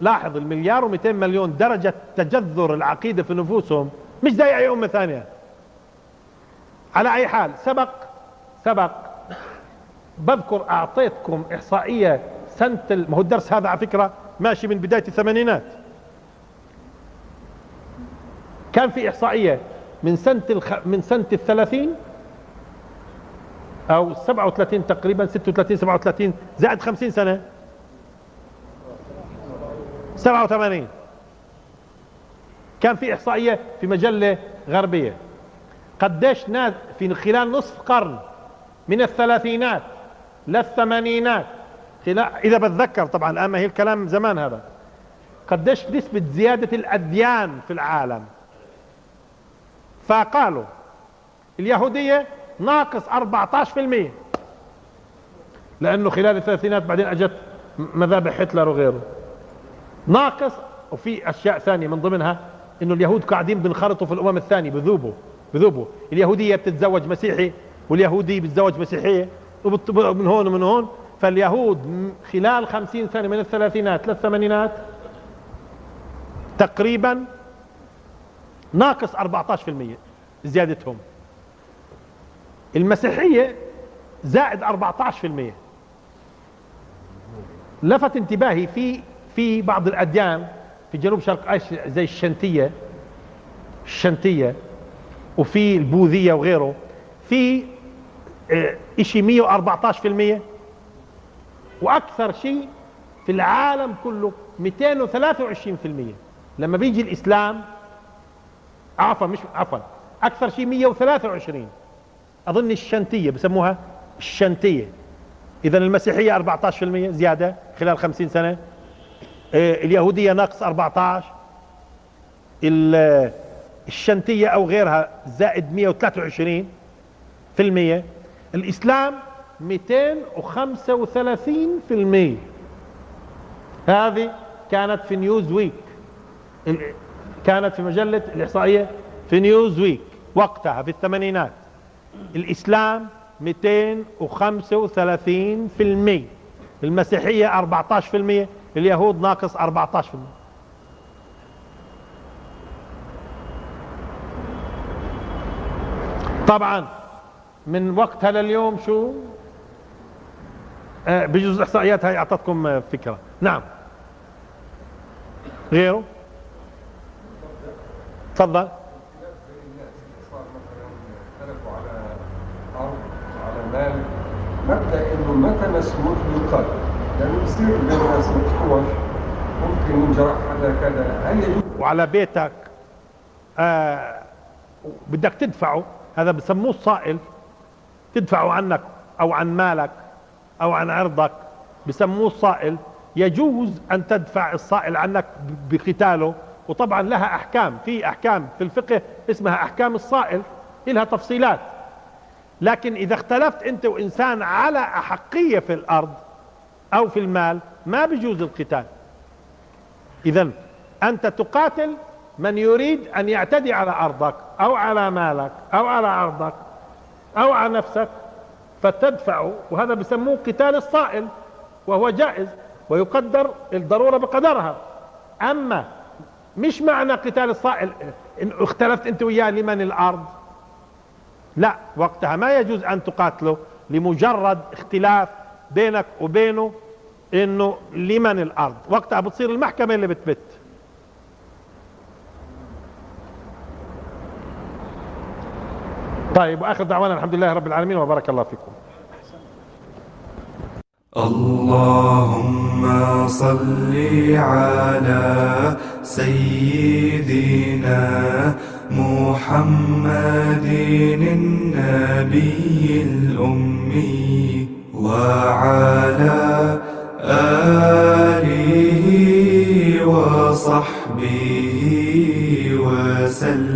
Speaker 2: لاحظ المليار و200 مليون درجة تجذر العقيدة في نفوسهم مش زي أي أمة ثانية. على أي حال سبق سبق بذكر أعطيتكم إحصائية سنة ما هو الدرس هذا على فكرة ماشي من بداية الثمانينات. كان في إحصائية من سنة الخ... من سنة الثلاثين أو 37 تقريبا 36 37 زائد 50 سنة. 87 كان في إحصائية في مجلة غربية. قديش ناس في خلال نصف قرن من الثلاثينات للثمانينات. إذا بتذكر طبعا الآن هي الكلام زمان هذا. قديش نسبة زيادة الأديان في العالم. فقالوا اليهودية ناقص 14% لأنه خلال الثلاثينات بعدين أجت مذابح هتلر وغيره. ناقص وفي أشياء ثانية من ضمنها إنه اليهود قاعدين بنخرطوا في الأمم الثانية بذوبوا بذوبوا. اليهودية بتتزوج مسيحي واليهودي بيتزوج مسيحية ومن هون ومن هون فاليهود خلال خمسين سنة من الثلاثينات للثمانينات تقريبا ناقص 14% زيادتهم. المسيحية زائد 14% لفت انتباهي في في بعض الأديان في جنوب شرق آسيا زي الشنتية الشنتية وفي البوذية وغيره في آه إشي 114% وأكثر شيء في العالم كله 223% لما بيجي الإسلام عفوا مش عفوا أكثر شيء 123 أظن الشنتيه بسموها الشنتيه اذا المسيحية 14% زيادة خلال 50 سنة. آه اليهودية ناقص 14 الشنتوية أو غيرها زائد 123 في المية. الإسلام 235 في المية هذه كانت في Newsweek كانت في مجلة الإحصائية في Newsweek وقتها في الثمانينات. الإسلام 235 في المية المسيحية 14 في المية اليهود ناقص 14 في المية طبعا من وقتها لليوم شو؟ بجوز الإحصائيات هاي أعطتكم آه فكرة. نعم. غيره؟ تفضل.
Speaker 3: مبدا انه متى مسموح يقال لأنه بصير بين الناس مشكور ممكن ينجرح هذا كذا هل يجوز
Speaker 2: وعلى بيتك. آه بدك تدفعه. هذا بسموه الصائل. تدفعه عنك أو عن مالك. أو عن عرضك بسموه الصائل يجوز أن تدفع الصائل عنك بقتاله. وطبعا لها أحكام في أحكام في الفقه اسمها أحكام الصائل لها تفصيلات. لكن إذا اختلفت أنت وإنسان على أحقية في الأرض أو في المال ما بيجوز القتال. اذا أنت تقاتل من يريد أن يعتدي على أرضك أو على مالك أو على عرضك أو على نفسك. فتدفعه وهذا بسموه قتال الصائل وهو جائز ويقدر الضرورة بقدرها. أما مش معنى قتال الصائل إن اختلفت أنت وياه لمن الأرض؟ لا وقتها ما يجوز أن تقاتله لمجرد اختلاف بينك وبينه إنه لمن الأرض. وقتها بتصير المحكمة اللي بتبت. طيب وآخر دعوانا الحمد لله رب العالمين وبارك الله فيكم.
Speaker 1: اللهم صل على سيدنا محمد النبي الأمي وعلى آله وصحبه وسلم.